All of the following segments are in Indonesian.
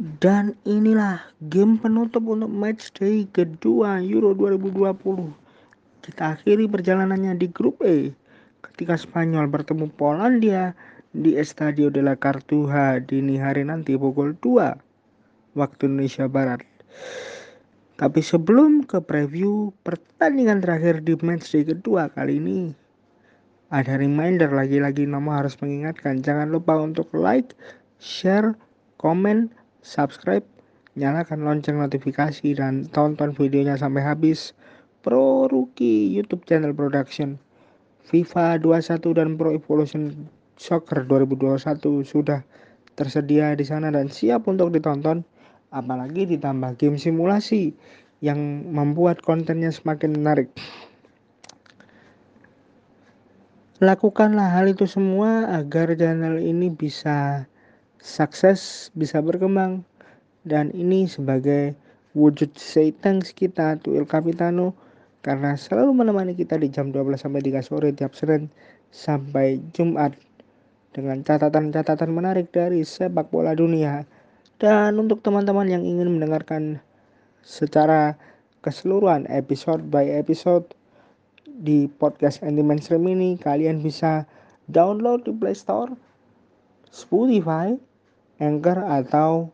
Dan inilah game penutup untuk matchday kedua Euro 2020. Kita akhiri perjalanannya di grup E ketika Spanyol bertemu Polandia di Estadio de la Cartuja dini hari nanti pukul 2 waktu Indonesia Barat. Tapi sebelum ke preview pertandingan terakhir di matchday kedua kali ini, ada reminder lagi-lagi Nama harus mengingatkan jangan lupa untuk like, share, komen, subscribe, nyalakan lonceng notifikasi dan tonton videonya sampai habis. Pro Rookie YouTube channel production FIFA 21 dan Pro Evolution Soccer 2021 sudah tersedia di sana dan siap untuk ditonton apalagi ditambah game simulasi yang membuat kontennya semakin menarik. Lakukanlah hal itu semua agar channel ini bisa sukses, bisa berkembang. Dan ini sebagai wujud say thanks kita to El Capitano karena selalu menemani kita di jam 12 sampai 3 sore tiap Senin sampai Jumat dengan catatan-catatan menarik dari sepak bola dunia. Dan untuk teman-teman yang ingin mendengarkan secara keseluruhan episode by episode di podcast Andy Mainstream ini kalian bisa download di Play Store, Spotify, Anchor atau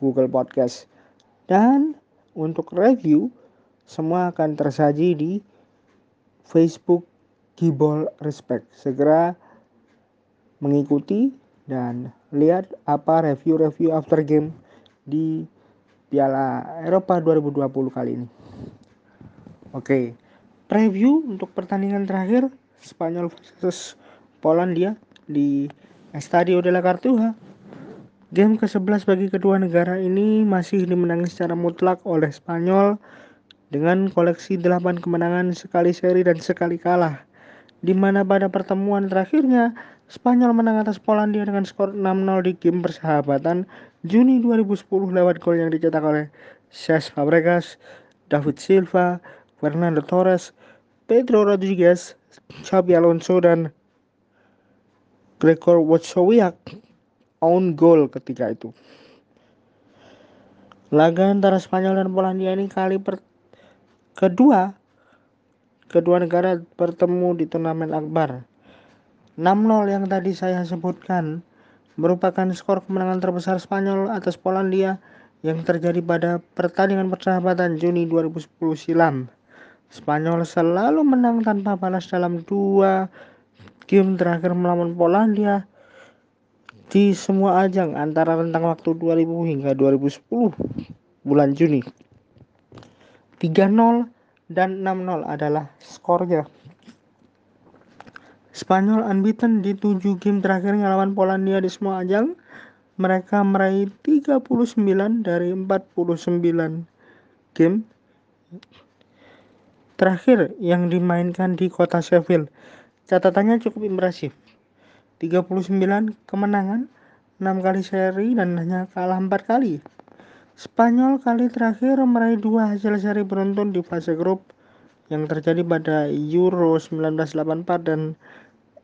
Google Podcast. Dan untuk review semua akan tersaji di Facebook Gibol Respect. Segera mengikuti dan lihat apa review-review after game di Piala Eropa 2020 kali ini. Oke, preview untuk pertandingan terakhir Spanyol versus Polandia di Estadio de la Cartuja Game ke-11 bagi kedua negara ini masih dimenangi secara mutlak oleh Spanyol dengan koleksi 8 kemenangan sekali seri dan sekali kalah. Di mana pada pertemuan terakhirnya Spanyol menang atas Polandia dengan skor 6-0 di game persahabatan Juni 2010 lewat gol yang dicetak oleh Cesc Fabregas, David Silva, Fernando Torres, Pedro Rodriguez, Xabi Alonso dan Gregor Wojciech own goal ketika itu. Laga antara Spanyol dan Polandia ini kali per kedua kedua negara bertemu di turnamen akbar. 6-0 yang tadi saya sebutkan merupakan skor kemenangan terbesar Spanyol atas Polandia yang terjadi pada pertandingan persahabatan Juni 2010 silam. Spanyol selalu menang tanpa balas dalam dua game terakhir melawan Polandia di semua ajang antara rentang waktu 2000 hingga 2010 bulan Juni. 3-0 dan 6-0 adalah skornya. Spanyol unbeaten di 7 game terakhirnya lawan Polandia di semua ajang. Mereka meraih 39 dari 49 game terakhir yang dimainkan di kota Sheffield. Catatannya cukup impresif. 39 kemenangan, 6 kali seri dan hanya kalah 4 kali. Spanyol kali terakhir meraih dua hasil seri beruntun di fase grup yang terjadi pada Euro 1984 dan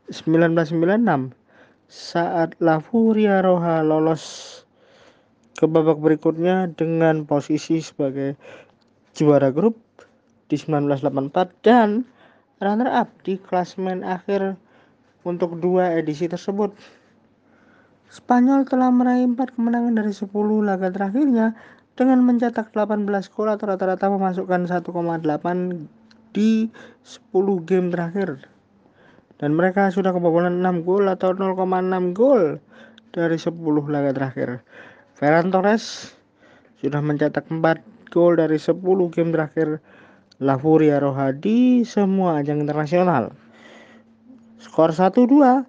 1996 saat La Furia Roja lolos ke babak berikutnya dengan posisi sebagai juara grup di 1984 dan runner up di klasmen akhir untuk dua edisi tersebut. Spanyol telah meraih 4 kemenangan dari 10 laga terakhirnya dengan mencetak 18 gol atau rata-rata memasukkan 1,8 di 10 game terakhir. Dan mereka sudah kebobolan 6 gol atau 0,6 gol dari 10 laga terakhir. Ferran Torres sudah mencetak 4 gol dari 10 game terakhir La Furia Roja di semua ajang internasional. Skor 1-2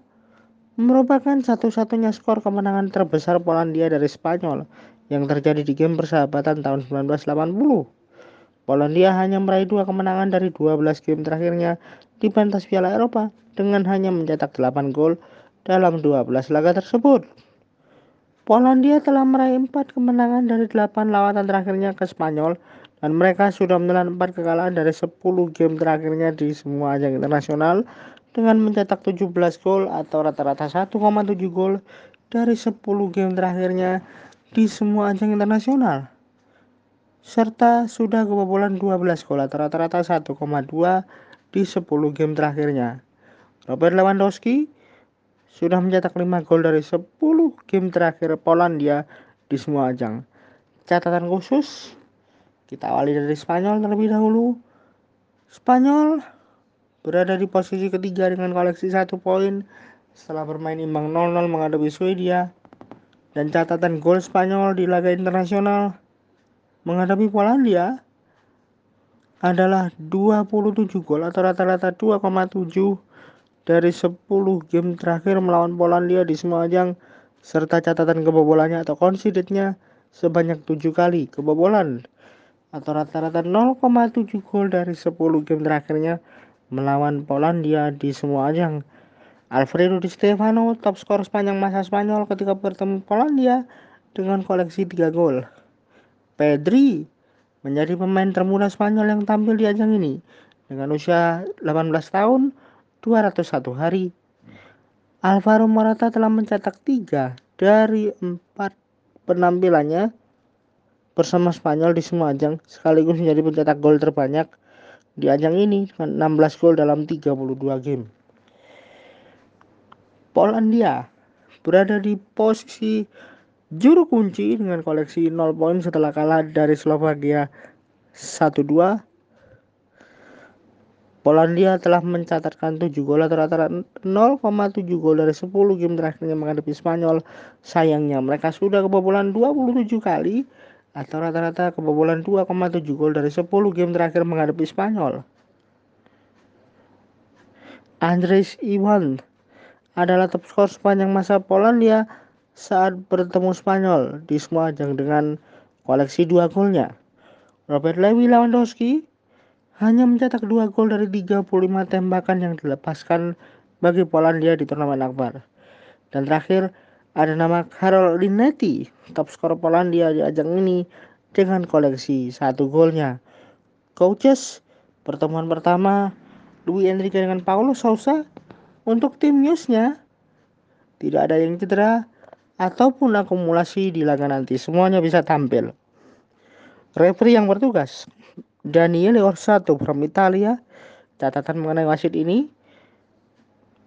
merupakan satu-satunya skor kemenangan terbesar Polandia dari Spanyol yang terjadi di game persahabatan tahun 1980. Polandia hanya meraih dua kemenangan dari 12 game terakhirnya di pentas Piala Eropa dengan hanya mencetak 8 gol dalam 12 laga tersebut. Polandia telah meraih 4 kemenangan dari 8 lawatan terakhirnya ke Spanyol dan mereka sudah menelan 4 kekalahan dari 10 game terakhirnya di semua ajang internasional dengan mencetak 17 gol atau rata-rata 1,7 gol dari 10 game terakhirnya di semua ajang internasional serta sudah kebobolan 12 gol atau rata-rata 1,2 di 10 game terakhirnya. Robert Lewandowski sudah mencetak 5 gol dari 10 game terakhir Polandia di semua ajang. Catatan khusus, kita awali dari Spanyol terlebih dahulu. Spanyol berada di posisi ketiga dengan koleksi satu poin setelah bermain imbang 0-0 menghadapi Swedia. Dan catatan gol Spanyol di laga internasional menghadapi Polandia adalah 27 gol atau rata-rata 2,7 dari 10 game terakhir melawan Polandia di semua ajang serta catatan kebobolannya atau considednya sebanyak 7 kali kebobolan atau rata-rata 0,7 gol dari 10 game terakhirnya melawan Polandia di semua ajang. Alfredo Di Stefano top skor sepanjang masa Spanyol ketika bertemu Polandia dengan koleksi 3 gol. Pedri menjadi pemain termuda Spanyol yang tampil di ajang ini dengan usia 18 tahun 201 hari. Alvaro Morata telah mencetak tiga dari empat penampilannya bersama Spanyol di semua ajang sekaligus menjadi pencetak gol terbanyak di ajang ini dengan 16 gol dalam 32 game. Polandia berada di posisi juru kunci dengan koleksi 0 poin setelah kalah dari Slovakia 1-2. Polandia telah mencatatkan 7 gol rata-rata 0,7 gol dari 10 game terakhirnya menghadapi Spanyol. Sayangnya mereka sudah kebobolan 27 kali atau rata-rata kebobolan 2,7 gol dari 10 game terakhir menghadapi Spanyol. Andres Iwan adalah top skor sepanjang masa Polandia saat bertemu Spanyol di semua ajang dengan koleksi dua golnya. Robert Lewi Lewandowski hanya mencetak dua gol dari 35 tembakan yang dilepaskan bagi Polandia di turnamen akbar. Dan terakhir ada nama Karol Linetti, top skor Polandia di ajang ini dengan koleksi satu golnya. Coaches, pertemuan pertama Luis Enrique dengan Paulo Sousa untuk tim newsnya tidak ada yang cedera ataupun akumulasi di laga nanti semuanya bisa tampil. Referee yang bertugas Daniele Orsato from Italia catatan mengenai wasit ini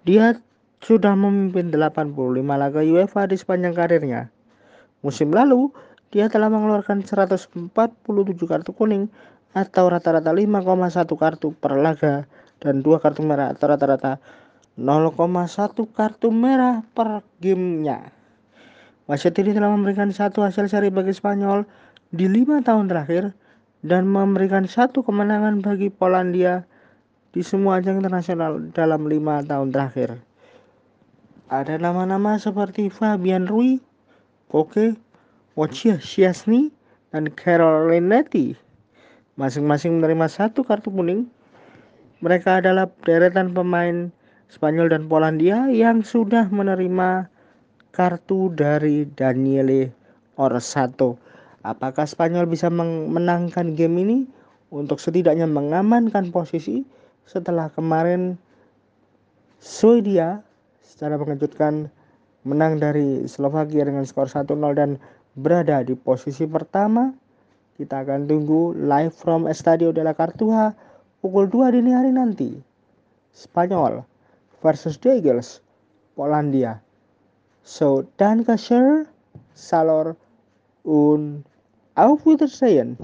dia sudah memimpin 85 laga UEFA di sepanjang karirnya. Musim lalu dia telah mengeluarkan 147 kartu kuning atau rata-rata 5,1 kartu per laga dan dua kartu merah atau rata-rata 0,1 kartu merah per gamenya. Wasit ini telah memberikan satu hasil seri bagi Spanyol di lima tahun terakhir dan memberikan satu kemenangan bagi Polandia di semua ajang internasional dalam lima tahun terakhir. Ada nama-nama seperti Fabian Rui, Koke, Wojciech Szczesny, dan Carol Linetti. Masing-masing menerima satu kartu kuning. Mereka adalah deretan pemain Spanyol dan Polandia yang sudah menerima kartu dari Daniele Orsato. Apakah Spanyol bisa memenangkan game ini untuk setidaknya mengamankan posisi setelah kemarin Swedia secara mengejutkan menang dari Slovakia dengan skor 1-0 dan berada di posisi pertama. Kita akan tunggu live from Estadio de la Cartuja pukul 2 dini hari nanti. Spanyol versus Eagles, Polandia. So, danke schön, Salor und auf Wiedersehen.